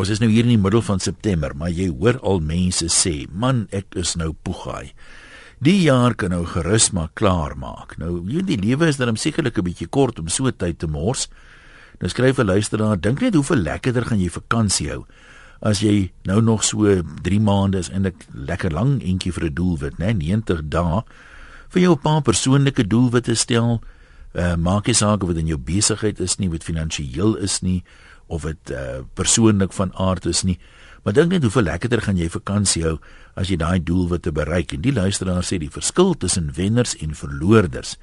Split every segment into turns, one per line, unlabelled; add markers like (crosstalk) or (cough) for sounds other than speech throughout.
Ons is nou hier in die middel van September, maar jy hoor al mense sê, "Man, ek is nou poegaai." Die jaar kan nou gerus maar klaar maak. Nou, die lewe is dan sekerlik 'n bietjie kort om so tyd te mors. Nou skryf 'n luisteraar, dink net hoeveel lekkerder gaan jy vakansie hou as jy nou nog so 3 maande is en 'n lekker lang entjie vir 'n doelwit, né, 90 dae vir jou paar persoonlike doelwitte stel. Uh, maak nie saak of dit in jou besigheid is nie, wat finansiëel is nie, of dit uh, persoonlik van aard is nie. Maar dink net hoeveel lekkerder gaan jy vakansie hou as jy daai doelwitte bereik. En die luisteraar sê die verskil tussen wenners en verloorders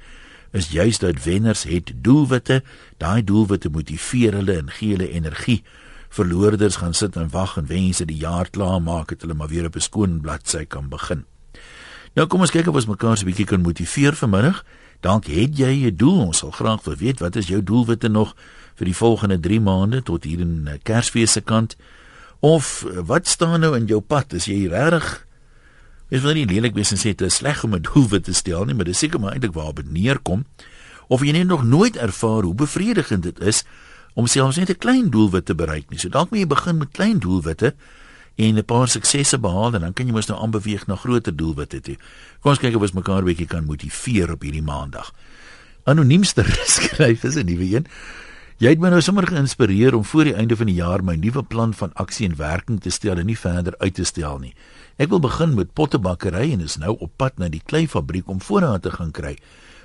is juis dat wenners het doelwitte, daai doelwitte motiveer hulle en gee hulle energie. Verloorders gaan sit en wag en wens dit die jaar klaar maak het hulle maar weer op 'n skoon bladsy kan begin. Nou kom ons kyk of ons mekaar 'n bietjie kan motiveer vanmiddag. Dalk het jy 'n doel. Ons sal graag wil weet wat is jou doelwitte nog vir die volgende 3 maande tot hier in eh, Kersfees se kant. Of eh, wat staan nou in jou pad? Is jy regtig Ek wil nie lelik wees en sê dit is sleg om 'n doelwit te stel nie, maar dit seker maar eintlik waar dit neerkom. Of jy net nog nooit ervaar hoe bevredigend dit is om selfs net 'n klein doelwit te bereik nie. So dalk moet jy begin met klein doelwitte en 'n paar suksesse behaal en dan kan jy mos nou aanbeweeg na groter doelwitte toe. Kom ons kyk of ons mekaar 'n bietjie kan motiveer op hierdie maandag. Anoniemster (laughs) skryf is 'n nuwe een. Jy het my nou sommer geïnspireer om voor die einde van die jaar my nuwe plan van aksie in werking te stel en nie verder uit te stel nie. Ek wil begin met pottebakkery en is nou op pad na die kleifabriek om voorraad te gaan kry.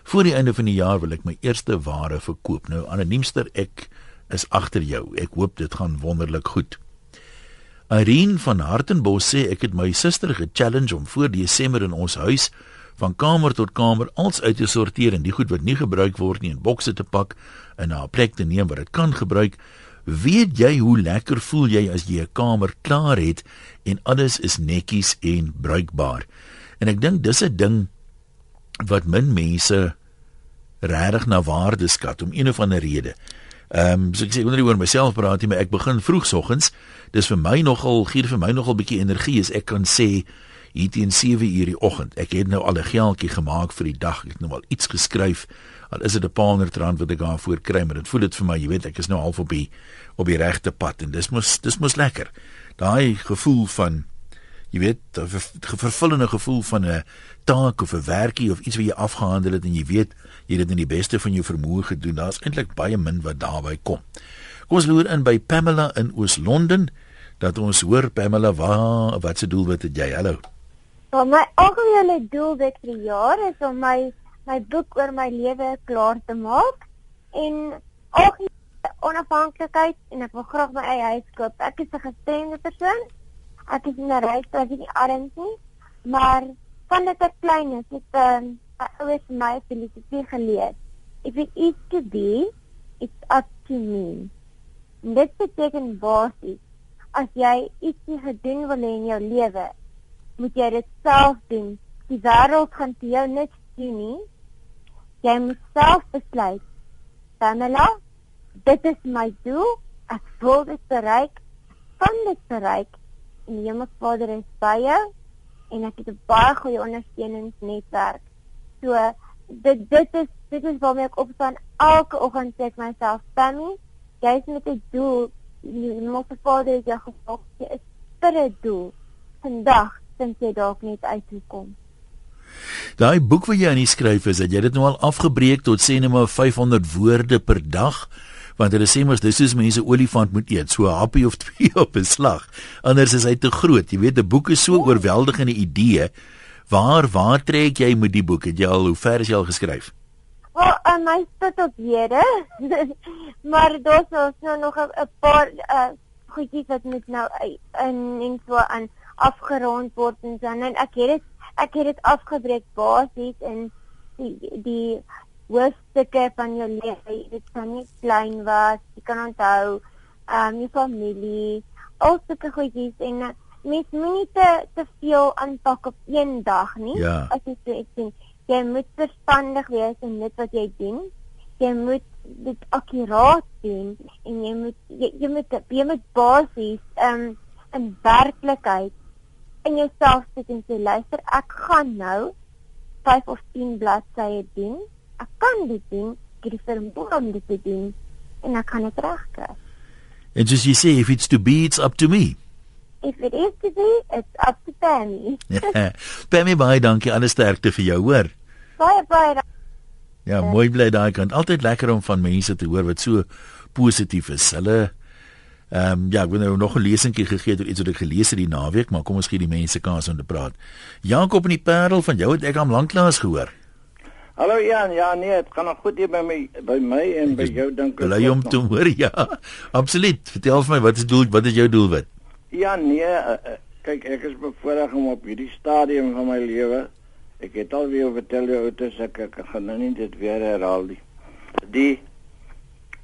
Voor die einde van die jaar wil ek my eerste ware verkoop. Nou anoniemster, ek is agter jou. Ek hoop dit gaan wonderlik goed. Irene van Hartenbos sê ek het my suster ge-challenge om voor Desember in ons huis van kamer tot kamer alles uit te sorteer en die goed wat nie gebruik word nie in bokse te pak en na 'n plek te neem waar dit kan gebruik. Weet jy hoe lekker voel jy as jy 'n kamer klaar het en alles is netjies en bruikbaar? En ek dink dis 'n ding wat min mense regtig na waarde skat om een of ander rede. Ehm um, so ek sê wanneer ek oor myself praat, jy, maar ek begin vroegsoggens. Dis vir my nogal gee vir my nogal bietjie energie as ek kan sê hier teen 7 uur die oggend. Ek het nou al 'n geldjie gemaak vir die dag. Ek het nou al iets geskryf. Al is dit 'n paar honderd rand wat ek daarvoor kry, maar dit voel dit vir my, jy weet, ek is nou half op die op die regte pad en dis mos dis mos lekker. Daai gevoel van jy weet, 'n vervullende gevoel van 'n taak of 'n werkie of iets wat jy afgehandel het en jy weet jy het dit in die beste van jou vermoë gedoen. Daar's eintlik baie min wat daarbey kom. Kom ons loer in by Pamela in Oos-London dat ons hoor Pamela, waar wat se doelwit het jy? Hallo.
Ja, my algemene doel vir die jaar is om my my boek oor my lewe klaar te maak en ook onafhanklikheid en ek wil graag my eie huis koop. Ek is 'n gestremde persoon. Ek is in 'n reis wat ek nie arm is, maar van dit ek klein is, het ehm, 'n uh, ouers my filosofie geleer. If it is to be, it's up to me. En dit beteken basies as jy ietsie gedoen wil hê in jou lewe, moet jy dit self doen. Die wêreld gaan vir jou niks doen nie. Jy moet self besluit. Pamela, dit is my doel. Ek wil dit bereik. Kan dit bereik? En die Hemelvader is by jou en ek het 'n baie goeie ondersteuningsnetwerk. So dit dit is dit is waarmee ek opstaan elke oggend sê ek myself, Pammy, jy's met 'n doel. Die Hemelvader het jou gevolg. Jy is vir 'n doel. Vandag dink jy dalk net uit hoe kom?
Daai boek wat jy aan die skryf is, het jy dit nou al afgebreek tot sê net maar 500 woorde per dag? Want hulle sê mos dis soos mense olifant moet eet, so 'n happie of (laughs) twee op 'n slag. Anders is hy te groot. Jy weet, 'n boek is so oorweldigende idee. Waar waar trek jy met die boek? Het jy al hoe ver is jy al geskryf?
Wel, oh, en my sit op hede. (laughs) maar daar's nou nog 'n paar uh goedjies wat moet nou in en so aan afgerond word en so. En ek het dit ek het dit afgebreek basies in die die hoofstukke van jou lewe. Dit kan nie klein was jy kan onthou um jou familie al sulke goedjies en uh, mens moet nie te te veel aanpak op een dag nie.
Ja.
as jy so iets sien jy moet verstandig wees in dit wat jy doen. Jy moet dit akkuraat doen en jy moet jy, jy moet jy moet basies um in werklikheid in jouself sit en sê luister, ek gaan nou 5 of 10 bladsye doen. Ek kan dit doen, ek het die vermoë om dit te doen en ek kan dit regkry.
En soos jy sê, if it's to be, it's up to me.
If it is to be, it's up to Pammy. (laughs)
Pammy, baie dankie. Alles sterkte vir jou, hoor.
Baie baie dankie.
Ja, mooi bly daai kant. Altyd lekker om van mense te hoor wat so positief is. Hulle ehm um, ja, ek het nou nog 'n lesingkie gegee oor iets wat ek gelees het die naweek, maar kom ons gee die mense kans om te praat. Jakob in die Parel van jou het ek al lanklaas gehoor.
Hallo Jan, ja nee, dit gaan nog goed hier by my by my en by jou dink ek.
Bly om te hoor, (laughs) ja. Absoluut. Vertel vir my wat is doel wat is jou doelwit?
Ja nee, uh, uh, kyk ek is bevoorreg om op hierdie stadium van my lewe ek het al weer vertel jou oud as ek ek gaan nou nie dit weer herhaal nie. Die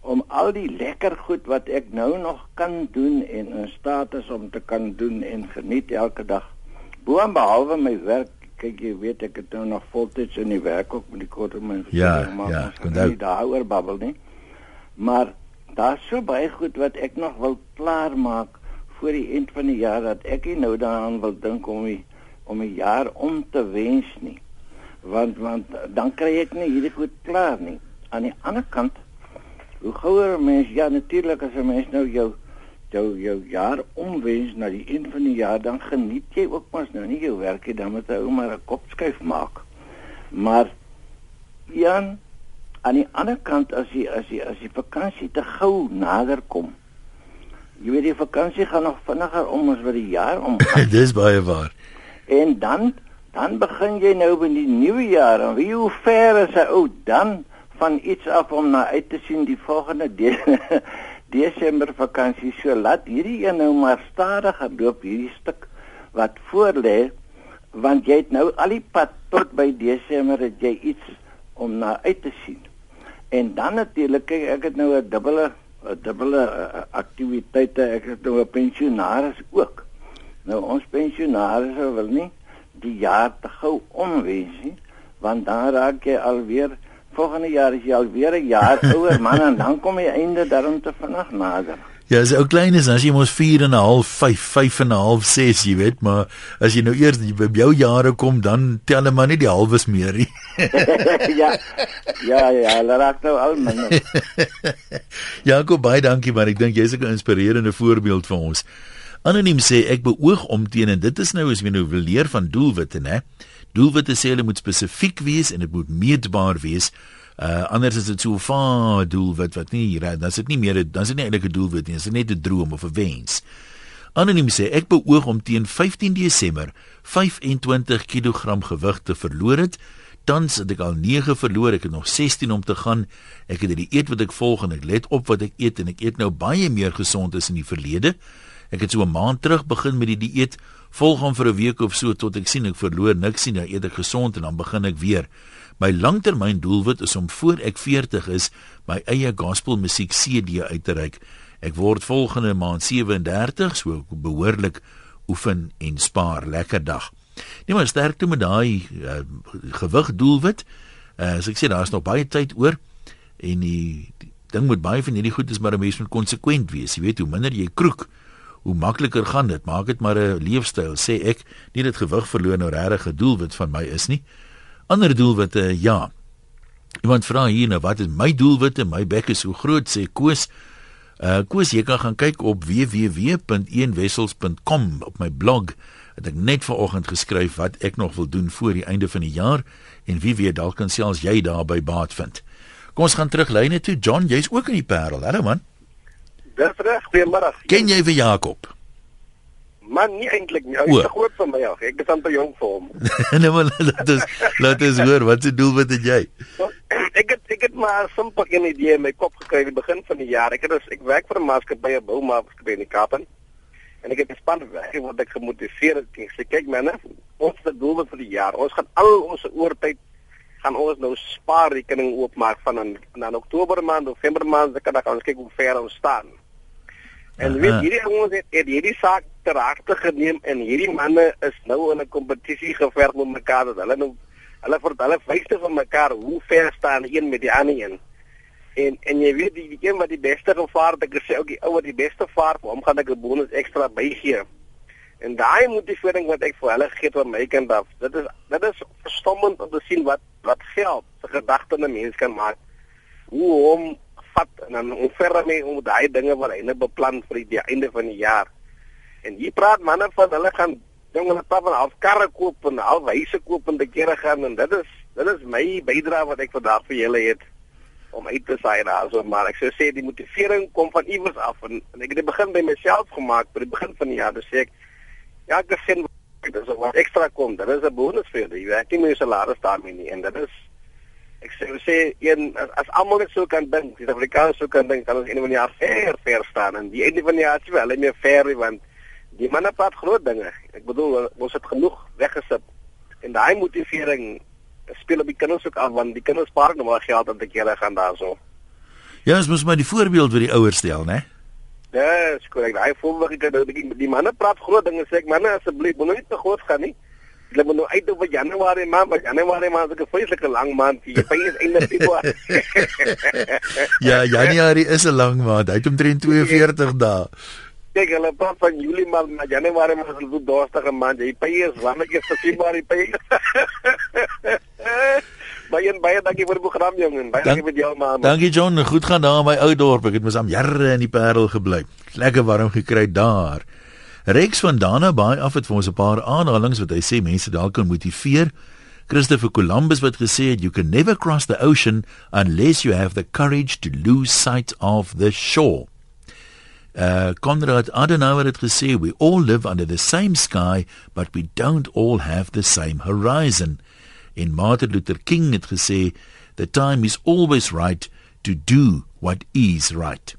om al die lekker goed wat ek nou nog kan doen en in staat is om te kan doen en geniet elke dag. Boon behalwe my werk, kyk jy weet ek het nou nog voltyds in die werk ook met die korttermyn
Ja, ja,
onthou daaroor babbel nie. Maar daar's so baie goed wat ek nog wil klaar maak voor die eind van die jaar dat ek nie nou daaraan wil dink om die, om 'n jaar om te wens nie. Want want dan kry ek nie hierdie goed klaar nie. Aan die ander kant hoe gouer mens ja natuurlik as 'n mens nou jou jou jou jaar omwens na die einde van die jaar dan geniet jy ook mos nou nie jou werk nie dan moet jy ou maar 'n kop skuif maak. Maar Jan aan die ander kant as jy as jy as die vakansie te gou nader kom. Jy weet die vakansie gaan nog vinniger om as wat die jaar omgaan. (laughs)
Dis baie waar.
En dan dan begin jy nou met die nuwe jaar en wie hoe ver is 'n ou dan van iets af om na uit te sien die volgende (laughs) de Desember vakansie. So laat hierdie een nou maar stadiger loop hierdie stuk wat voor lê want jy het nou al die pad tot by Desember het jy iets om na uit te sien. En dan natuurlik kyk ek het nou 'n dubbele 'n dubbele uh, aktiwiteite. Ek het nou 'n pensionaris ook. Nou ons pensionaris wil nie die jaar te gou omwees nie, want dan raak jy alweer volgende jaar is jy alweer 'n jaar (laughs) ouer man en dan kom jy einde daarom te vinnig nader.
Ja, as ou klein is, as jy mos 4 en 'n half, 5, 5 en 'n half, 6, jy weet, maar as jy nou eers by jou jare kom, dan tel hulle maar nie die halwes meer nie. (laughs)
ja. Ja, ja, hulle raak nou al minder. (laughs)
Jakob, baie dankie man. Ek dink jy's 'n inspirerende voorbeeld vir ons. Anoniem sê ek beoog om teen en dit is nou as jy nou wil leer van doelwitte, né? Doelwitte sê hulle moet spesifiek wees en dit moet meetbaar wees. Uh anders is dit so 'n vaag doelwit wat nie hier dan is dit nie meer dan is dit nie eintlik 'n doelwit nie, dit is net 'n droom of 'n wens. Anoniem sê ek beoog om teen 15 Desember 25 kg gewig te verloor het. Tans het ek al 9 verloor, ek het nog 16 om te gaan. Ek het die eet wat ek volg en ek let op wat ek eet en ek eet nou baie meer gesond as in die verlede. Ek het so 'n maand terug begin met die dieet, volg hom vir 'n week of so tot ek sien ek verloor niks nie, dan eet ek gesond en dan begin ek weer. My langtermyn doelwit is om voor ek 40 is my eie gospel musiek CD uit te reik. Ek word volgende maand 37, so behoorlik oefen en spaar. Lekker dag. Nee maar sterk toe met daai uh, gewig doelwit. Uh, as ek sê daar's nog baie tyd oor en die, die ding moet baie van hierdie goed is maar 'n mens moet konsekwent wees. Jy weet hoe minder jy kroek, hoe makliker gaan dit. Maak dit maar 'n leefstyl, sê ek. Nie dit gewig verloor nou regtig 'n doelwit van my is nie. Ander doelwitte, ja. Iemand vra hier nou, wat is my doelwitte? My bek is so groot, sê Koos. Uh Koos, jy kan gaan kyk op www.eenwessels.com op my blog. Het ek net vanoggend geskryf wat ek nog wil doen voor die einde van die jaar en wie weet dalk kan selfs jy daarby baat vind. Kom ons gaan terug lyne toe. John, jy's ook in die Parel. Hallo man.
Dis reg, goeiemôre.
Ken jy vir Jakob?
Man, nie eintlik nie. Hy is te groot vir my af. Ek is amper jong vir hom. (laughs)
nee maar laat ons laat ons hoor wat se doel wat het jy?
ek het ek het maar 'n simpel een idee in my kop gekry aan die begin van die jaar. Ek het dus, ek werk vir 'n maatskappy, 'n boumaatskappy in die Kaap. En ek het 'n span werk wat ek gemotiveer het. Ek sê kyk manne, ons 'n doel vir die jaar. Ons gaan al ons oortyd gaan ons nou spaarrekening oopmaak van in dan Oktober maand, November maand, dan kan ons kyk hoe ver ons staan. En weet hierdie ouens het, het hierdie saak ter harte geneem en hierdie manne is nou in 'n kompetisie geverg met mekaar dat hulle nou hulle vir hulle vyfte van mekaar hoe ver staan een met die ander een. En en jy weet die, die een wat die beste gevaar het, ek sê ook die ou wat die beste vaar, hom gaan ek 'n bonus ekstra bygee. En daai motivering wat ek vir hulle gegee het van my kant af, dit is dit is verstommend om te sien wat wat geld se gedagte 'n mens kan maak. Hoe om pad en dan onverre mee om daai dinge wat net beplan vir die einde van die jaar. En hier praat manne van hulle gaan ding hulle praat van half karre koop en half huise koop en die kere gaan en dit is dit is my bydrae wat ek vandag vir julle het om uit te saai daar. So maar ek sê die motivering kom van iewers af en, en ek het dit begin by myself gemaak by die begin van die jaar. Dus sê ek ja ek sien dit is wat ekstra kom. Dit is 'n bonus vir jou. Jy werk nie meer salaris daarmee nie en dit is ek sê sê een as, as almal net so kan dink die Afrikaners so kan dink kan ons van die jaar ver ver staan en die einde van die jaar is wel meer ver want die manne praat groot dinge. Ek bedoel ons het genoeg weggesit en daai motivering speel op die kinders ook af want die kinders spaar nou maar geld om te keer gaan daarso.
Ja, ons moet maar die voorbeeld vir die ouers stel, né?
Ja, dis korrek. Daai voorbeeld ek die, die manne praat groot dinge sê ek manne asseblief moenie te groot gaan nie. Hulle moet nou uit op Januarie maand, maar Januarie maand is 'n vreeslike lang maand. Jy pyn is einde Februarie. (laughs)
ja, Januarie is 'n lang maand. Hy het omtrent 42 dae
kyk hulle praat van Julie maar na Januarie maar hulle doen doorstige maand. Jy pay is wanneer jy Februarie pay. (laughs) Baie baie dankie vir die program jong en baie dankie vir jou ma.
Dankie John, goed gaan daar in my ou dorp. Ek het mos am jare in die Parel gebly. Lekker warm gekry daar. Rex van Dana Bay af het vir ons 'n paar aanhalings wat hy sê mense dalk kan motiveer. Christopher Columbus wat gesê het you can never cross the ocean unless you have the courage to lose sight of the shore. Uh Konrad Adenauer het gesê we all live under the same sky but we don't all have the same horizon. En Martin Luther King het gesê the time is always right to do what is right.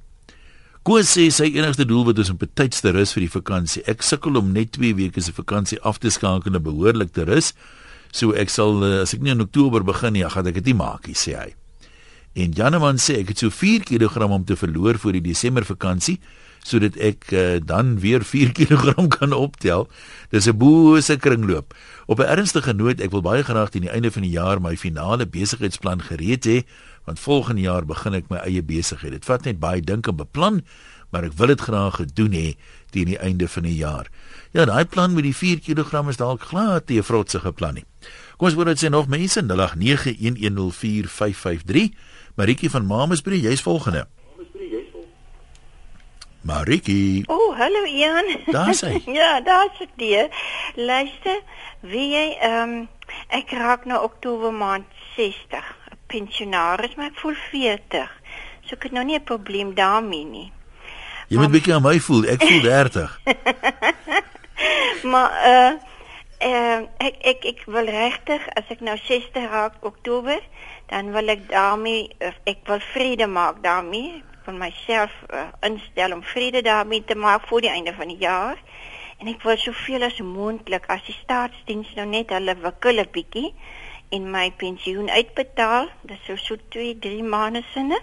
Koos sê sy enigste doel wat is om betyds te rus vir die vakansie. Ek sukkel om net 2 weke se vakansie af te skakel en behoorlik te rus. So ek sal uh, as ek nie in Oktober begin nie, gaan ek dit nie maak nie, sê hy. En Janeman sê ek het so 4 kg om te verloor vir die Desember vakansie sodat ek uh, dan weer 4 (laughs) kg kan optel. Dis 'n bose kringloop. Op 'n ernstige noot, ek wil baie graag teen die einde van die jaar my finale besigheidsplan gereed hê, want volgende jaar begin ek my eie besigheid. Dit vat net baie dink en beplan, maar ek wil dit graag gedoen hê teen die einde van die jaar. Ja, daai plan met die 4 kg is dalk glad te vrotsige plan nie. Kom ons hoor dit sê nog mense 0891104553. Maritjie van Mamasbury, jy's volgende. Mariki.
O, oh, hallo Ian.
Daar's hy. (laughs)
ja, daar's ek die. Luister, wie jy ehm um, ek raak nou Oktober maand 60, 'n pensionaris, maar ek voel 40. So ek het nou nie 'n probleem daarmee nie.
Jy moet bietjie aan my voel. Ek voel 30. (laughs)
maar eh uh, uh, ek ek ek wil regtig as ek nou 60 raak Oktober, dan wil ek daarmee ek wil vrede maak daarmee van myself uh, instel om vrede daarmee te maak voor die einde van die jaar. En ek wil soveel as moontlik as die staatsdiens nou net hulle wikkel 'n bietjie en my pensioen uitbetaal. Dis so so 2, 3 maande sinne.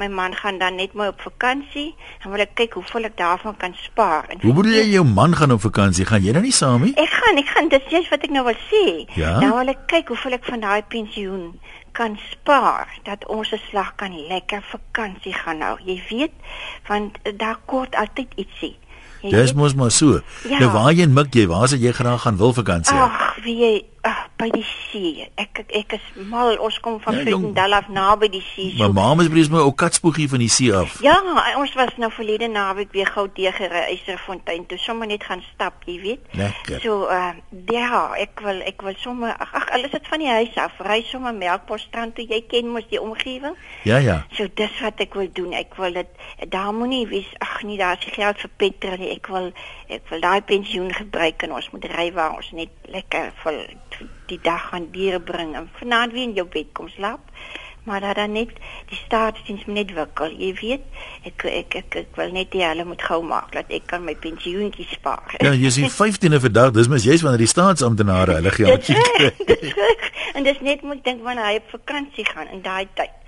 My man gaan dan net maar op vakansie en wil ek kyk hoeveel ek daarvan kan spaar. En
Hoe bedoel jy jou man gaan op vakansie? Gaan jy nou nie saam nie?
Ek gaan, ek gaan, dis juist wat ek nou wil sê.
Ja?
Nou wil ek kyk hoeveel ek van daai pensioen kan spaar dat ons 'n slag kan lekker vakansie gaan nou. Jy weet, want daar kort altyd ietsie.
Dis mos maar so.
Ja.
Nou waarheen mik jy? Waar sal jy graag gaan wil vakansie?
Ag, wie jy ag by die see. Ek ek, is mal. Ons kom van
Ja.
Vredendal af naby die see.
My ma is brees my ou katspoegie van die see af.
Ja, ons was nou verlede naweek weer gou tegery Eysterfontein toe sommer net gaan stap, jy weet.
Lekker.
So uh ja, ek wil ek wil sommer ag ag alles is van die huis af. Ry sommer Melkbosstrand toe. Jy ken mos die omgewing.
Ja ja.
So dis wat ek wil doen. Ek wil dit daar moenie wees ag nee, daar is nie geld vir petrol nie. Ek wil ek wil daai pensioen gebruik en ons moet ry waar ons net lekker vir die dag gaan diere bring en vanaand weer in jou bed kom slaap. Maar dat dan net die staatsdiens moet net wikkel. Jy weet, ek ek ek, ek wil net die hulle moet gou maak dat ek kan my pensioentjie spaar.
Ja, jy sien 15de vandag, dis mos jy's wanneer die staatsamptenare hulle
dis reg. En dis net moet dink wanneer hy op vakansie gaan in daai tyd.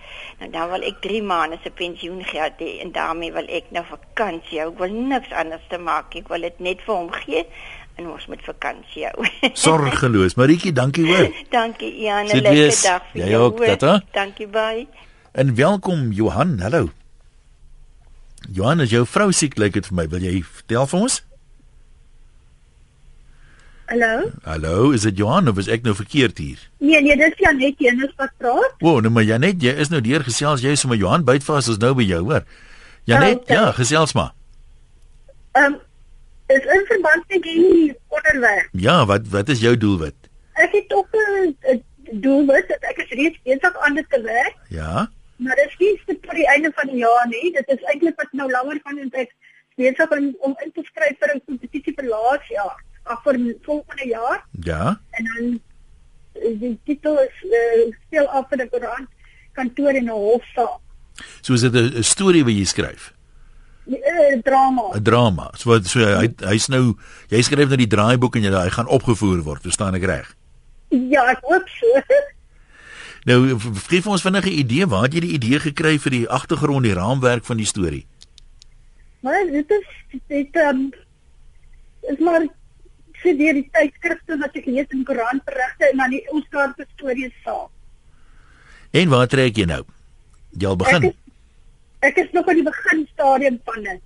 Nou dan wil ek 3 maande se pensioen gehad hê en daarmee wil ek nou vakansie hou. Ek wil niks anders te maak. Ek wil dit net vir hom gee en ons met vakansie hou. (laughs)
Sorgeloos. Maritjie, dankie hoor. (laughs)
Dankie Ian, 'n lekker dag vir
Jy
jou.
ook,
hoor.
tata.
Dankie baie.
En welkom Johan. Hallo. Johan, is jou vrou siek lyk dit vir my. Wil jy vertel vir ons?
Hallo?
Hallo, is dit Johan of is ek nou verkeerd hier?
Nee, nee, dis Janet Jenus wat praat.
O, oh, nou maar Janet, jy is nou deur gesels jy sommer Johan bytvas ons nou by jou, hoor. Janet,
Okay.
ja, gesels maar.
Ehm um, is in verband met die onderwerp.
Ja, wat wat is jou doelwit?
Ek het ook 'n doelwit dat ek is reeds besig aan dit te werk,
Ja.
maar dit is nie tot die einde van die jaar nie. Dit is eintlik wat nou langer van en ek is besig om, om in te skryf vir 'n kompetisie vir laas jaar, ag vir volgende jaar
Ja.
en dan eh, die titel is uh, speel af vir 'n koerant kantoor in 'n hofsaal.
So is dit 'n 'n storie wat jy skryf,
Uh, drama.
'n drama. So wat so hy hy's nou jy skryf nou die draaiboek en jy hy gaan opgevoer word, verstaan ek reg?
Ja, ek hoop so. (laughs)
Nou gee ons vinnige idee, waar het jy die idee gekry vir die agtergrond, die raamwerk van die storie?
Maar dit is dit um, is maar vir deur die tydskrifte wat ek lees in koerantberigte en dan die Oscar se stories saam.
En waar trek jy nou? Jy al
Ek
begin.
is, ek is nog in die beginstadium van dit.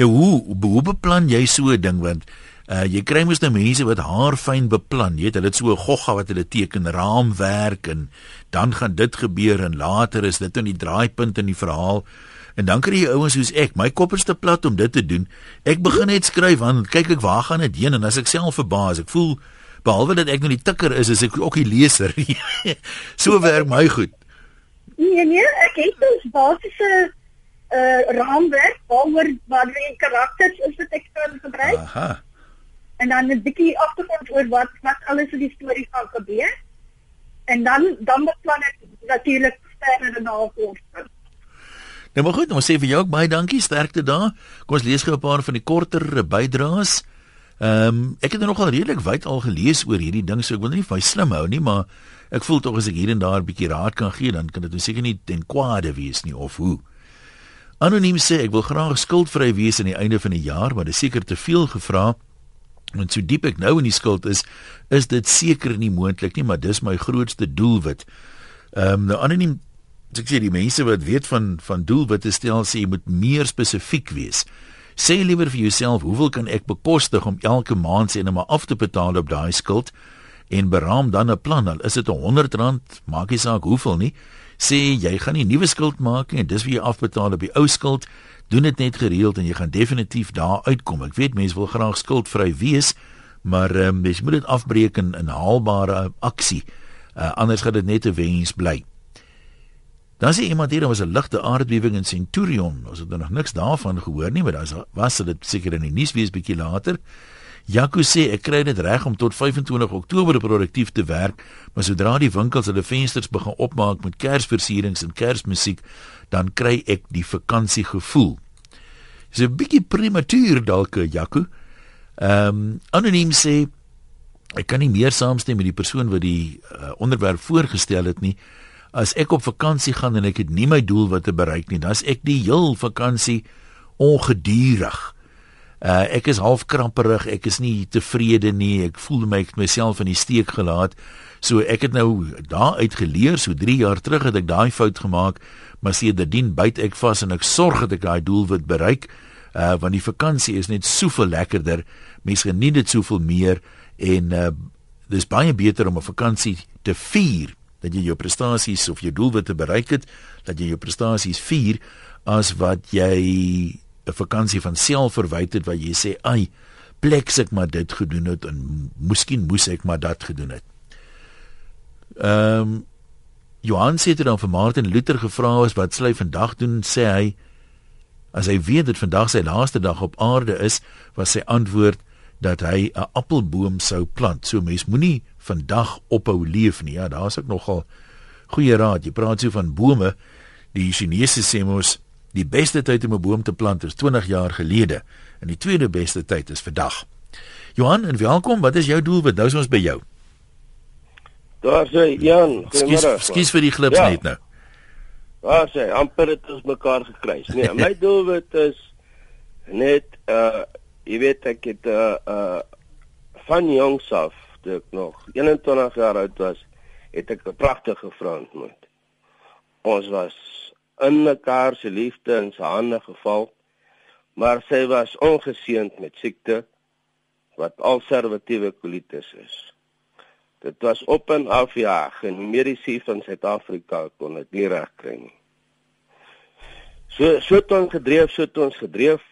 Nou hoe hoe beplan jy so 'n ding want uh, jy kry mos nou mense wat haar fyn beplan, jy weet, hulle het so 'n gogga wat hulle teken raamwerk en dan gaan dit gebeur en later is dit in die draaipunt in die verhaal. En dan kry jy ouens soos ek, my kop is te plat om dit te doen. Ek begin net skryf want kyk ek waar gaan dit heen en as ek self verbaas, ek voel behalwe dat ek nou die tikker is, is ek ook die leser. (laughs) so werk my goed.
Nee nee, ek het dus basiese uh raamwerk waaroor waar die karakters is wat ek kan gebruik
Aha.
en dan 'n bietjie agtergrond oor wat wat alles in die storie gaan gebeur. En dan dan beplan ek natuurlik verder navorsing.
Nou maar goed, ons sê vir jou ook baie dankie, sterkte daar. Kom ons lees gou 'n paar van die korter bydraes. Ehm um, ek het er nogal redelik wyd al gelees oor hierdie ding, so ek wil nie vir slim hou nie, maar ek voel tog as ek hier en daar 'n bietjie raad kan gee, dan kan dit nou seker nie ten kwade wees nie of hoe. Anoniem sê ek wil graag skuldvry wees aan die einde van die jaar, maar dit is seker te veel gevra. Want so diep ek nou in die skuld is, is dit seker nie moontlik nie, maar dis my grootste doelwit. Ehm um, nou anoniem as ek sê die mense wat weet van van doelwitte stel sê jy moet meer spesifiek wees. Sê liewer vir jouself, hoeveel kan ek bekostig om elke maand sê net maar af te betaal op daai skuld en beraam dan 'n plan. Al is dit R100, maak nie saak hoeveel nie. Sê jy gaan nie nuwe skuld maak nie en dis wie jy afbetaal op die ou skuld. Doen dit net gereeld en jy gaan definitief daar uitkom. Ek weet mense wil graag skuldvry wees, maar um, mens moet dit afbreek in 'n haalbare aksie. Uh, anders gaan dit net 'n wens bly. Dan sê iemand hier, daar was 'n ligte aardbewing in Centurion. Ons het nog niks daarvan gehoor nie, maar daar was dit seker in die nuus wees bietjie later. Jaco sê ek kry dit reg om tot 25 Oktober produktief te werk, maar sodra die winkels hulle vensters begin opmaak met Kersversierings en Kersmusiek, dan kry ek die vakansiegevoel. Dis 'n bietjie prematuur dalk, Jaco. Ehm um, anoniem sê ek kan nie meer saamstem met die persoon wat die uh, onderwerp voorgestel het nie. As ek op vakansie gaan en ek het nie my doel wat te bereik nie, dan is ek die heel vakansie ongedurig. Uh ek is half kramperig, ek is nie tevrede nie, ek voel my ek het myself in die steek gelaat. So ek het nou daaruit geleer, so 3 jaar terug het ek daai fout gemaak, maar sedertdien byt ek vas en ek sorg dat ek daai doel wat bereik. Uh want die vakansie is net soveel lekkerder. Mense geniet dit soveel meer en uh dis baie beter om 'n vakansie te vier dat jy jou prestasies of jou doelwitte bereik het, dat jy jou prestasies vier as wat jy 'n vakansie van selfverwyte het waar jy sê, "Ai, pleks ek maar dit gedoen het en miskien moes ek maar dat gedoen het." Ehm um, Johan sê dit dan vir Martin Luther gevra is wat sly vandag doen, sê hy as hy weet dit vandag sy laaste dag op aarde is, was sy antwoord dat hy 'n appelboom sou plant. So mens moenie vandag ophou leef nie. Ja, daar's ook nogal goeie raad. Jy praat so van bome. Die Chinese sê mos die beste tyd om 'n boom te plant is 20 jaar gelede en die tweede beste tyd is vandag. Johan, en welkom. Wat is jou doel? Wat nou ons by jou?
Daar sê Jan,
Skus,
goeiemôre.
skus vir die glips
Ja.
net nou.
Daar sê amper het ons mekaar gekruis. Nee, (laughs) my doelwit is net uh jy weet ek het uh uh van jongs af, toe ek nog 21 jaar oud was, het ek 'n pragtige vrou ontmoet. Ons was in mekaar se liefde in se hande geval, maar sy was ongeseend met siekte wat ulceratiewe kolitis is. Dit was op en af ja, en mediese van Suid-Afrika kon dit nie regkry nie. So so het ons gedreef, so het ons gedreef.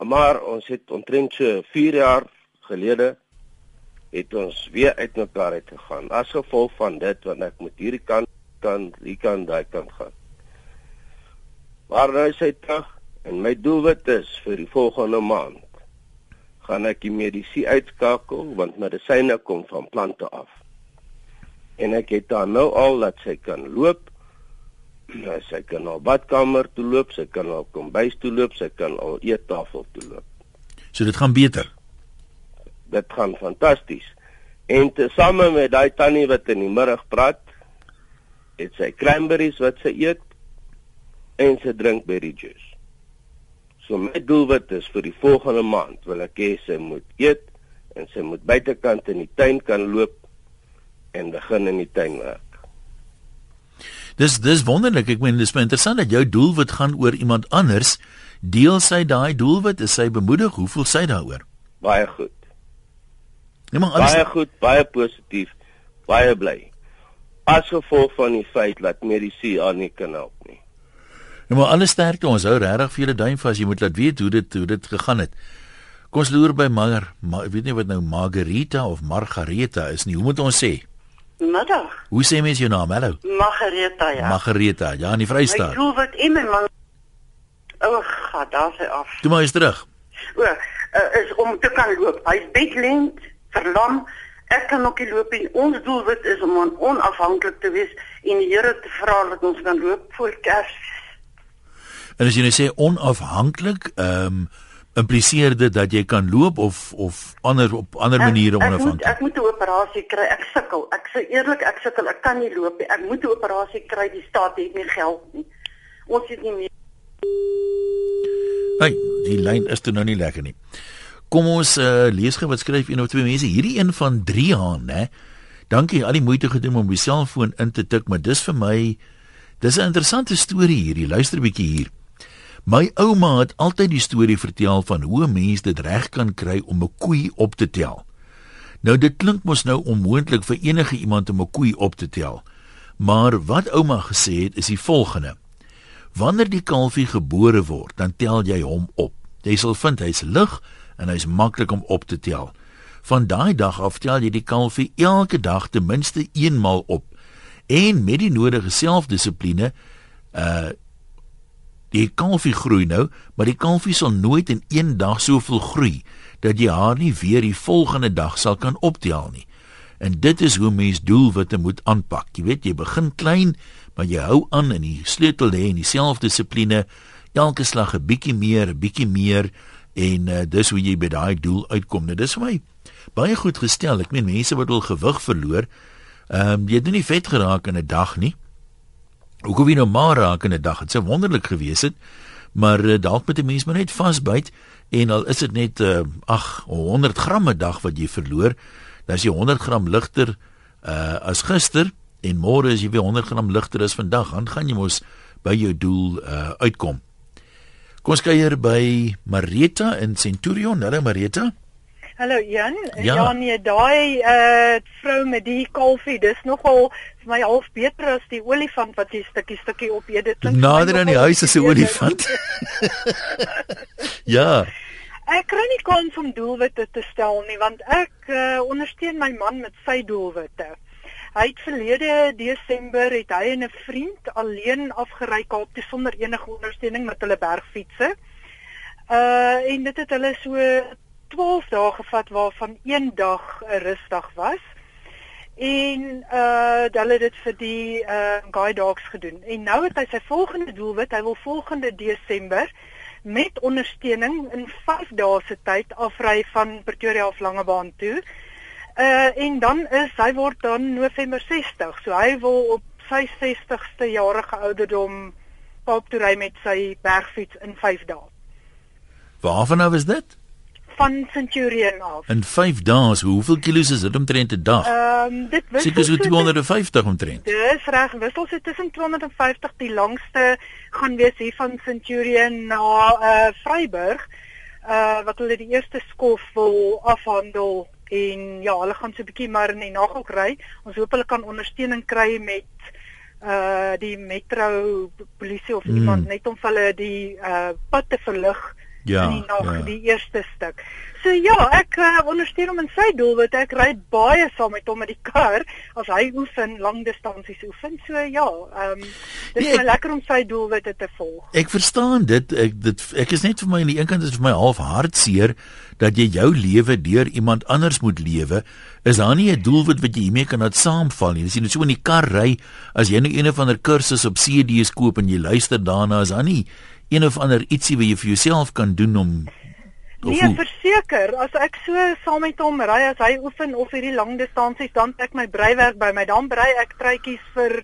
Maar ons het omtrent so 4 jaar gelede het ons weer uitmekaar uit gegaan. As gevolg van dit want ek moet hierdie kant kan hier kan daai kant gaan. Maar nou ek terug en my doelwit is vir die volgende maand gaan ek die medisyne uitskakel want medisyne kom van plante af. En ek het dan nou al dat sy kan loop. Ja, (clears throat) sy kan al badkamer toe loop, sy kan al kombuis toe loop, sy kan al eettafel toe loop.
So dit gaan beter.
Dit gaan fantasties. En tesame met daai tannie wat in die middag praat, het sy cranberries wat sy eet en sy drink berry juice. So my doelwit is vir die volgende maand wil ek hê sy moet eet en sy moet buitekant in die tuin kan loop en begin in die tuin werk.
Dis dis wonderlik. Ek meen dis baie interessant dat jou doelwit gaan oor iemand anders. Deel sy daai doelwit, is sy bemoedig? Hoe voel sy daaroor?
Baie goed.
Nee, maar alles
Baie goed, baie positief, baie bly. As gevolg van die feit dat medisyne haar nie kan help nie.
Ja, maar alles sterkte ons hou regtig vir julle duim vas. Jy moet laat weet hoe dit hoe dit gegaan het. Kom ons loer by Mar, maar ek weet nie wat nou Margarita of Margareta is nie. Hoe moet ons sê?
Middag.
Hoe sê mens jou naam? Hallo.
Margareta ja.
Margareta. Ja, in die
Ek
Vrystaat.
doel wat in my man. O, god, daar sy af.
Toe maar eens terug.
O, uh, is om te kan loop. Hy's bedlend, verlam. Ek kan ook nie loop nie. Ons doelwit is om on onafhanklik te wees en die Here te vra dat ons kan loop voor Kers.
En as jy nou sê onafhanklik, ehm um, impliseer dit dat jy kan loop of of ander op ander maniere
ek, ek moet
onafhanklik.
ek moet 'n operasie kry. Ek sukkel. Ek sê eerlik, ek sukkel. Ek kan nie loop nie. Ek moet 'n operasie kry. Die staat het nie geld nie. Ons het nie meer
Hey, die lyn is toe nou nie lekker nie. Kom ons uh, lees gou wat skryf een of twee mense. Hierdie een van 3 aan, hè. Dankie al die moeite gedoen om my selfoon in te tik, maar dis vir my dis 'n interessante storie hierdie. Luister 'n bietjie hier. My ouma het altyd die storie vertel van hoe 'n mens dit reg kan kry om 'n koei op te tel. Nou dit klink mos nou onmoontlik vir enige iemand om 'n koei op te tel. Maar wat ouma gesê het is die volgende: Wanneer die kalfie gebore word, dan tel jy hom op. Jy sal vind hy's lig en hy's maklik om op te tel. Van daai dag af tel jy die kalfie elke dag ten minste eenmal op. En met die nodige selfdissipline uh die kalfie groei nou, maar die kalfie sal nooit in een dag soveel groei dat jy haar nie weer die volgende dag sal kan optel nie. En dit is hoe mens doelwitte moet aanpak. Jy weet, jy begin klein, maar jy hou aan in die sleutel lê in die selfdissipline. Elke slag 'n bietjie meer, 'n bietjie meer en uh, dis hoe jy by daai doel uitkom. Nou dis vir my baie goed gestel. Ek meen mense wat wil gewig verloor, ehm um, jy doen nie vet geraak in 'n dag nie. Hoe kom jy nou maar raak in 'n dag? Dit sou wonderlik gewees het. Maar uh, dalk moet 'n mens maar net vasbyt en al is dit net uh, ag 100 gram 'n dag wat jy verloor, dan is jy 100 gram ligter uh, as gister en môre is jy weer 100 gram ligter as vandag. Dan gaan jy mos by jou doel uh, uitkom. Kom ons kuier by Marita in Centurion. Hallo Marita.
Hallo Jan.
Ja.
Ja, nee, daai uh vrou met die kalfie, dis nogal vir my half beter as die olifant wat jy stukkie stukkie opeet. Dit klink
Nader aan die huis as 'n olifant. (laughs) ja.
Ek kry nie kans om doelwitte te stel nie want ek uh, ondersteun my man met sy doelwitte. Hy het verlede Desember het hy en 'n vriend alleen afgery Kaap toe sonder enige ondersteuning met hulle bergfietsse. Uh en dit het hulle so 12 dae gevat waarvan een dag 'n rusdag was. En uh hulle het dit vir die uh guide dogs gedoen. En nou het hy sy volgende doelwit, hy wil volgende Desember met ondersteuning in 5 dae se tyd afry van Pretoria af Langebaan toe. Uh en dan is hy word dan November 60. So hy wil op sy 60ste jarige ouderdom Kaap toe ry met sy bergfiets in 5 dae.
Waarvan af is dit?
Van Centurion af.
In 5 dae, so hoeveel kilos is dit omtrent 'n dag?
Ehm dit wissel
Seker so
tussen-
250 omtrent.
Dis reg, wissel so tussen 250 die langste gaan wees hier van Centurion na uh Vryburg. uh wat hulle die eerste skof wil afhandel en ja, hulle gaan so 'n bietjie maar in die nagel kry. Ons hoop hulle kan ondersteuning kry met uh die metro polisie of
Mm.
iemand net om hulle die uh pad te verlig
Ja,
in die nag,
ja.
die eerste stuk. So ja, ek uh, ondersteun hom in sy doelwit. Ek ry baie saam met hom met die kar as hy oefen, lang distansies oefen. So ja, ehm um, dit is
Nee,
lekker om sy doelwitte te volg.
Ek verstaan dit. Ek dit ek is net vir my aan die een kant is vir my half hartseer dat jy jou lewe deur iemand anders moet lewe. Is daar nie 'n doelwit wat jy hiermee kan laat saamval nie? Jy net so in die kar ry, as jy nou een of ander kursus op CD's koop en jy luister daarna, is daar nie een of ander ietsie wat jy vir jouself kan doen om of
Nee, verseker, as ek so saam met hom ry as hy oefen of hierdie lang distansies, dan ek my breiwerk by my. Dan brei ek truitjies vir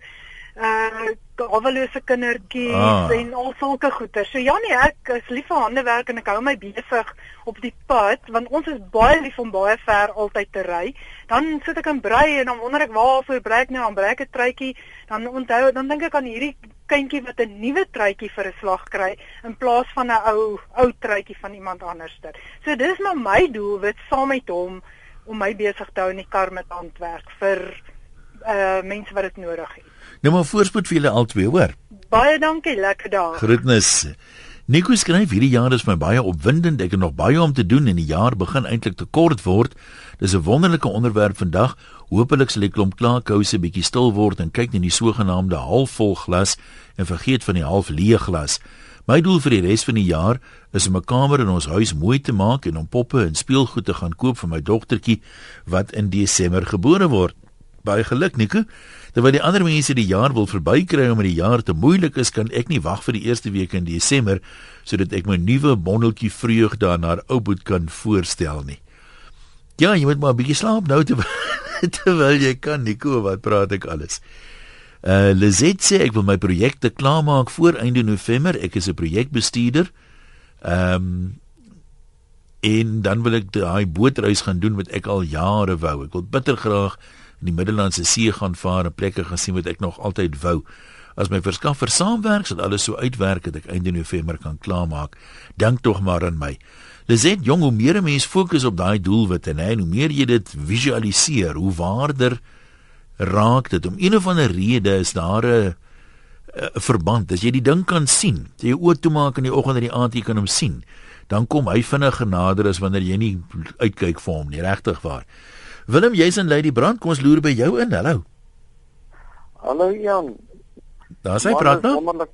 uh hawelose kindertjies
Ah.
en al sulke goeder. So ja nee, ek is lief vir handewerk en ek hou my besig op die pad want ons is baie lief om baie ver altyd te ry. Dan sit ek en brei en dan wonder ek waarvoor brei ek nou? Dan brei ek 'n truitjie, dan onthou dan dink ek aan hierdie kindjie wat 'n nuwe truitjie vir 'n slag kry in plaas van 'n ou ou truitjie van iemand anderster. So dis maar my doelwit saam met hom om my besig te hou in die kar met handwerk vir uh mense wat dit nodig het.
Nou maar voorspoed vir julle albei, hoor.
Baie dankie, lekker dag.
Groetnis. Nico skryf hierdie jaar is my baie opwindend. Ek het nog baie om te doen en die jaar begin eintlik te kort word. Dis 'n wonderlike onderwerp vandag. Hoopelik sal die klomp klaarkouse bietjie stil word en kyk na die sogenaamde halfvol glas en vergeet van die half leë glas. My doel vir die res van die jaar is om 'n kamer in ons huis mooi te maak en om poppe en speelgoed te gaan koop vir my dogtertjie wat in Desember gebore word. Baie geluk Nico. Terwyl die ander mense die jaar wil verbykry omdat die jaar te moeilik is, kan ek nie wag vir die eerste week in Desember sodat ek my nuwe bondeltjie vreugde aan haar ouboet kan voorstel nie. Ja, jy moet maar 'n bietjie slaap nou terwyl, (laughs) terwyl jy kan Nico, wat praat ek alles. Uh Lizet sê ek wil my projekte klaarmaak voor einde November. Ek is 'n projekbestuurder. Ehm um, en dan wil ek daai bootreis gaan doen wat ek al jare wou. Ek wil bitter graag in die Middellandse See gaan vaar en plekke gaan sien wat ek nog altyd wou. As my verskaffer saamwerk, sal alles so uitwerk dat ek einde November kan klaarmaak. Dink tog maar aan my. Lizet, jong, hoe meer 'n mens fokus op daai doelwitte, hè, en hoe meer jy dit visualiseer, hoe waarder raak dit. Om een of ander rede is daar 'n verband. As jy die ding kan sien, as jy jou oë toemaak in die oggend en die aand jy kan hom sien, dan kom hy vinniger nader as wanneer jy nie uitkyk vir hom nie, regtig waar. Willem, jy's in Lady Brand, kom ons loer by jou in. Hallo.
Hallo Jan.
Daar sê praat
dit is
nou.
Wonderlik.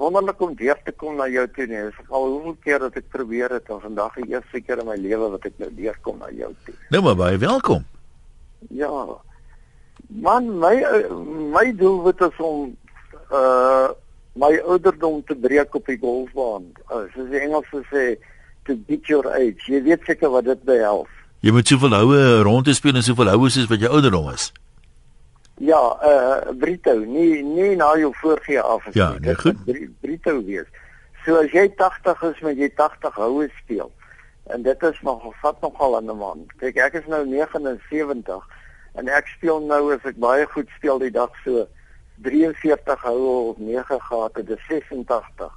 Wonderlik om weer te kom na jou toe. Nee, dis al hoeveel keer dat ek probeer het en vandag die eerste keer in my lewe wat ek nou weer kom na jou toe.
Nou maar baie welkom.
Ja. Man, my my doelwit is om uh my ouderdom te breek op die golfbaan. Uh, soos die Engelse sê to beat your age. Jy weet seker wat dit behels.
Jy moet soveel houe rond te speel en soveel houe soos wat jou ouderdom is.
Ja, uh Brito, nie nie na jou voorgee af as
Ja,
nie.
nee,
Dit
goed.
Brito wees. So as jy 80 is, moet jy 80 houe speel. En dit is nog vat nogal aan 'n man. Kyk, ek is nou 79 en ek speel nou as ek baie goed speel die dag so 43 houe of 9 gehad het, dis 86.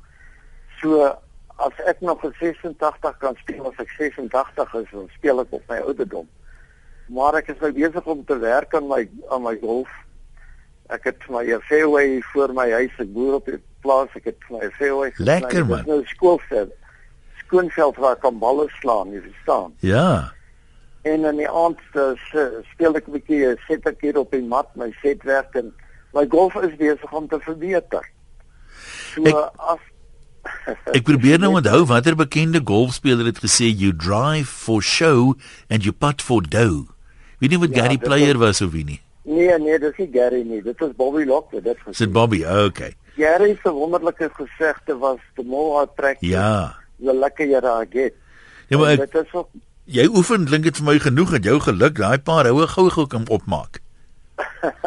So as ek nog vir 86 kan speel as ek 86 is, dan speel ek op my ouderdom. Maar ek is nou besig om te werk aan my aan my golf. Ek het my fairway voor my huis, ek boer op die plaas, ek het my fairway
Lekker, man.
Dis nou skoolveld. Skoonveld waar ek kan balle slaan, jy verstaan.
Ja.
En in die aand s- speel ek 'n bietjie, uh, sit ek hier op die mat, my set werk en my golf is besig om te verbeter. So
Ek-
as
Ek probeer nou onthou watter bekende golfspeler het gesê you drive for show and you putt for dough. Weet nie wat
Ja,
Gary Player was of wie nie.
Nee, nee, dis nie Gary nie. Dit is Bobby Lockwood, dit gesê.
Sit Bobby, okay.
Gary se wonderlike gesegde was the more I practice,
Ja.
the luckier I get.
Ja, maar ek,
dit is ook
jy oefen klink dit vir my genoeg dat jou geluk daai paar houe gou-gou kan opmaak. (laughs)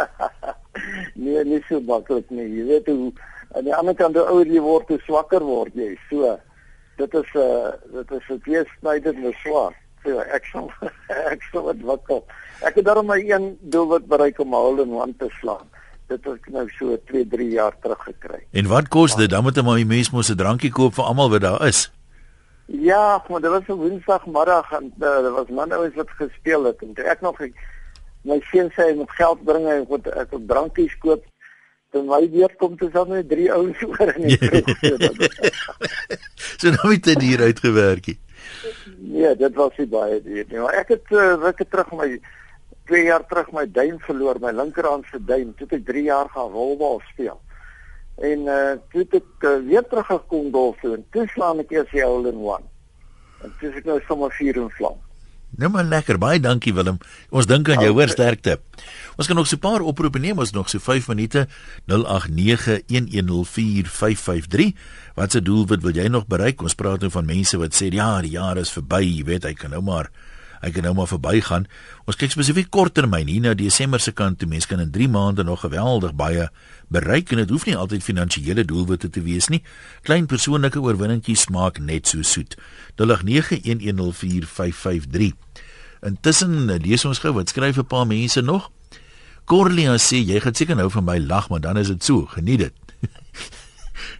nee, nie so maklik nie. Jy weet hoe aan die ander kant hoe ouer jy word, hoe swakker word jy. So dit is 'n uh, dit is 'n teesnyder met swaar. So ek sal (laughs) ek sal dit wakkel. Ek het daarom my een doelwit bereik om 'n hole in one te slaan. Dit het ek nou so 2, 3 jaar terug gekry.
En wat kos dit? Dan moet 'n mens mens mos 'n drankie koop vir almal wat daar is.
Ja, maar dit was 'n Woensdagmiddag en uh, dit was manouers wat gespeel het en ek nog my seun sê hy moet geld bring en ek moet ek moet drankies koop. Dan my weer kom te dan net drie ouens (laughs) oor in die kroeg. (laughs)
so nou het dit hier uitgewerk.
Nee, dit was nie baie duur nie, maar ek het uh, weke terug my 2 jaar terug my duim verloor, my linkerhand se duim. Toe ek 3 jaar gaan rolbal speel. En uh toe het ek uh, weer teruggekom daarso en toe slaan ek eers die hole in one. En toe is ek nou sommer vier in vlam.
Nou maar lekker. Baie dankie Willem. Ons dink aan jou hoor sterkte. Ons kan nog so 'n paar oproepe neem. Ons nog so 5 minute 0891104553. Wat se doel wat wil jy nog bereik? Ons praat nou van mense wat sê ja, die jaar is verby, jy weet, hy kan nou maar hy kan nou maar verbygaan. Ons kyk spesifiek korttermyn hier na Desember se kant toe. Mense kan in 3 maande nog geweldig baie bereik en dit hoef nie altyd finansiële doelwitte te wees nie. Klein persoonlike oorwinningkies maak net so soet. 0891104553. Intussen lees ons gou wat skryf 'n paar mense nog. Corlia sê jy gaan seker nou van my lag, maar dan is dit so. Geniet dit.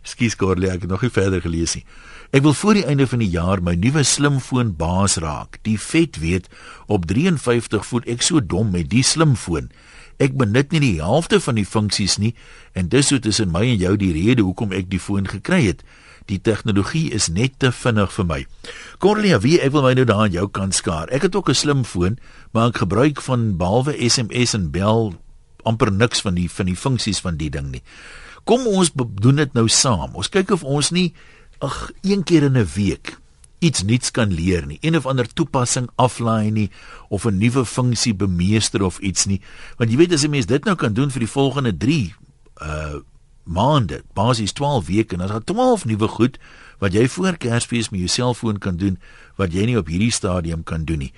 Skus Corlia, ek nog nie verder gelees nie. Ek wil voor die einde van die jaar my nuwe slimfoon baas raak. Die vet weet op 53 voet ek so dom met die slimfoon. Ek benut nie die helfte van die funksies nie en dis so tussen my en jou die rede hoekom ek die foon gekry het. Die tegnologie is net te vinnig vir my. Corlia, wie ek wil my nou daar aan jou kant skaar. Ek het ook 'n slimfoon, maar ek gebruik van behalwe SMS en bel amper niks van die van die funksies van die ding nie. Kom ons doen dit nou saam. Ons kyk of ons nie ag een keer in 'n week iets nuuts kan leer nie. Een of ander toepassing aflaai nie of 'n nuwe funksie bemeester of iets nie. Want jy weet as 'n mens dit nou kan doen vir die volgende 3 uh maande, basies 12 weke en dan het 12 nuwe goed wat jy voor Kersfees met jou selfoon kan doen wat jy nie op hierdie stadium kan doen nie.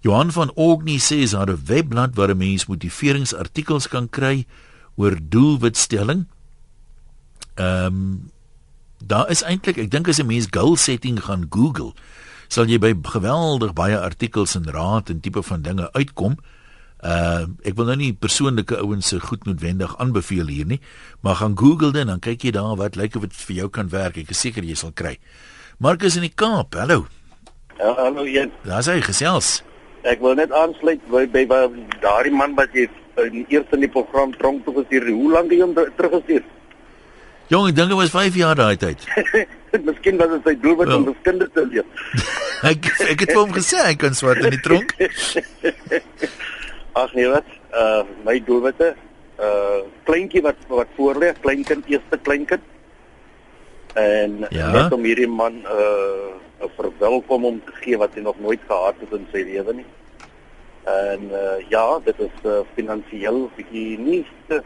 Johan van Ogni sê daar 'n webblad waar 'n mens motiveringsartikels kan kry oor doelwitstelling. Ehm um, daar is eintlik, ek dink as 'n mens goal setting gaan Google, sal jy by geweldig baie artikels en raad en tipe van dinge uitkom. Uh ek wil nou nie persoonlike ouens se goed noodwendig aanbeveel hier nie, maar gaan Google dit en dan kyk jy daar wat lyk of dit vir jou kan werk. Ek is seker jy sal kry. Markus in die Kaap. Hallo.
Ja, hallo Jan.
Daar's hy gesels.
Ek wil net aansluit by by, by daardie man wat jy in die eerste in die program tronk toe gestuur. Hoe lank het jy hom teruggestuur?
Jong, ek dink dit was 5 jaar daai tyd. (laughs)
Miskien was dit sy doelwit om
Wel.
ons kinders te leer. (laughs)
ek ek het vir hom gesê hy kan swat in die tronk. (laughs)
Ag nee wat? Uh my doelwitte, uh kleintjie wat wat voorlê, kleinkind, eerste kleinkind. En
Ja.
net om hierdie man uh 'n verwelkom om te gee wat hy nog nooit gehad het in sy lewe nie. En uh ja, dit is uh, finansiëel bietjie nie te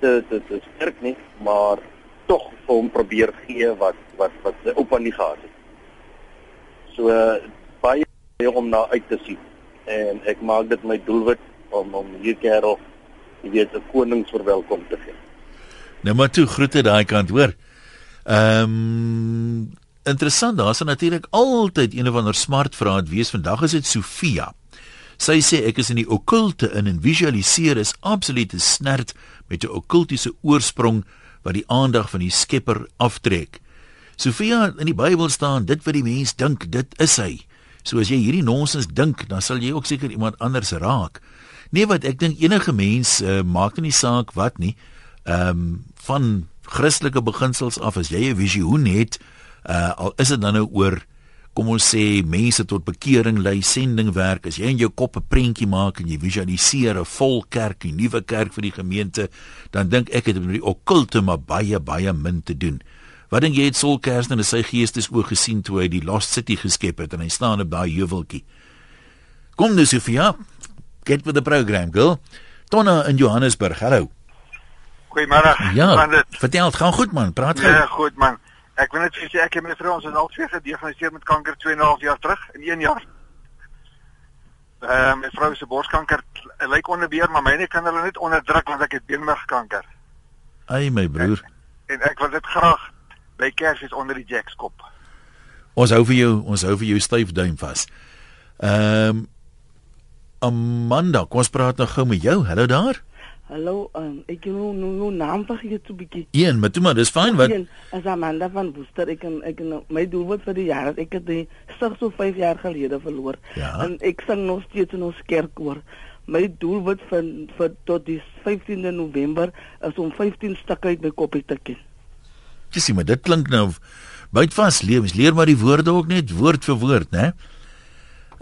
te te, te sterk nie, maar tog vir hom probeer gee wat wat wat sy oupa nie gehad het. So baie om na uit te sien en ek maak dit my doelwit om om hier kerel jy weet 'n koningsverwelkom te gee.
Nou maar toe groete daai kant hoor. Ehm um, interessant, daar's natuurlik altyd een of ander smart vraat wees. Vandag is dit Sofia. Sy sê ek is in die okkulte in en visualiseer is absolute snert met 'n okkultiese oorsprong wat die aandag van die Skepper aftrek. Sofia in die Bybel staan dit wat die mens dink, dit is hy. So as jy hierdie nonsens dink, dan sal jy ook seker iemand anders raak. Nee wat ek dink enige mens uh, maak nie saak wat nie. Ehm um, van Christelike beginsels af as jy 'n visioen het, uh, al is dit dan nou oor kom ons sê mense tot bekering lei, sendingwerk, as jy in jou kop 'n prentjie maak en jy visualiseer 'n vol kerk, 'n nuwe kerk vir die gemeente, dan dink ek dit het met die okkulte maar baie baie min te doen. Wat dink jy het Saul Kersner in sy geestesoog gesien toe hy die Lost City geskep het en hy staan op daai heuweltjie? Kom nou Sofia, get with the program, girl. Donna in Johannesburg. Hallo.
Goeiemôre.
Ja, vertel, gaan goed man, praat gou.
Ja, goed man. Ek wil net sê ek en my vrou ons is al twee gediagnoseer met kanker 2 en 'n half jaar terug in 1 jaar. Ehm uh, my vrou se borskanker lyk onderbeheer, maar myne kan hulle net onderdruk want ek het beenmergkanker.
Ai my broer.
En ek wil dit graag by Kersfees onder die Jacks kop.
Ons hou vir jou, ons hou vir jou styf duim vas. Ehm um, Amanda, kom ons praat nou gou met jou. Hallo daar.
Hallo, um, ek het nou nou naam vergeet so bietjie.
Een, maar toe maar dis fyn wat
Een, As Amanda van Woester, ek en ek en my doelwit vir die jaar, is ek het die sig so 5 jaar gelede verloor.
Ja.
En ek sing nog steeds in ons kerkkoor. My doelwit vir vir tot die 15de November is om 15 stukke uit my koppie te ken.
jy sien maar dit klink nou byt vas lewens. Leer maar die woorde ook net woord vir woord, né?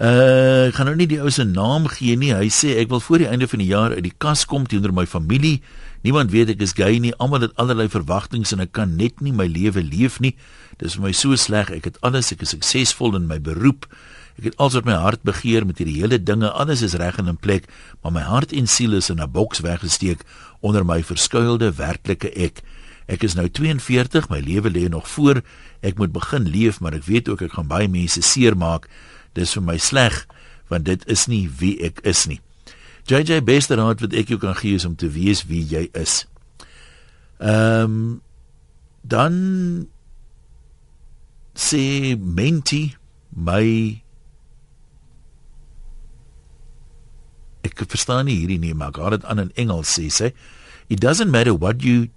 Uh, ek gaan nou nie die ou se naam gee nie. Hy sê ek wil voor die einde van die jaar uit die kas kom teenoor my familie. Niemand weet ek is gay nie. Almal het allerlei verwagtinge en ek kan net nie my lewe leef nie. Dis vir my so sleg. Ek het alles, ek is suksesvol in my beroep. Ek het alles wat my hart begeer met hierdie hele dinge. Alles is reg en in plek, maar my hart en siel is in 'n boks weggesteek onder my verskuilde werklike ek. Ek is nou 42, my lewe lê nog voor. Ek moet begin leef, maar ek weet ook ek gaan baie mense seermaak. Dis vir my sleg want dit is nie wie ek is nie. JJ beste raad wat ek jou kan gee is om te weet wie jy is. Ehm um, dan sê Menti my ek verstaan nie hierdie nie maar gaan dit aan in Engels sê sê it doesn't matter what you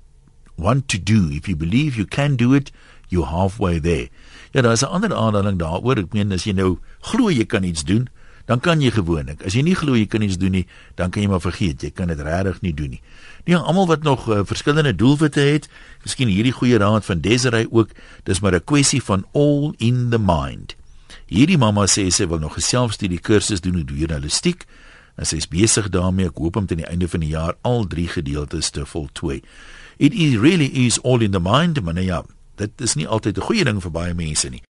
want to do if you believe you can do it you halfway there ja daar's 'n ander aanhaling daaroor ek meen as jy nou glo jy kan iets doen dan kan jy gewoonlik. As jy nie glo jy kan iets doen nie dan kan jy maar vergeet jy kan dit regtig nie doen nie. Nee almal wat nog uh, verskillende doelwitte het miskien hierdie goeie raad van Desiree ook dis maar 'n kwessie van all in the mind. Hierdie mamma sê sy wil nog 'n selfstudie kursus doen oor journalistiek en sy is besig daarmee. Ek hoop om teen die einde van die jaar al drie gedeeltes te voltooi. It is really is all in the mind maar nou ja dit is nie altyd 'n goeie ding vir baie mense nie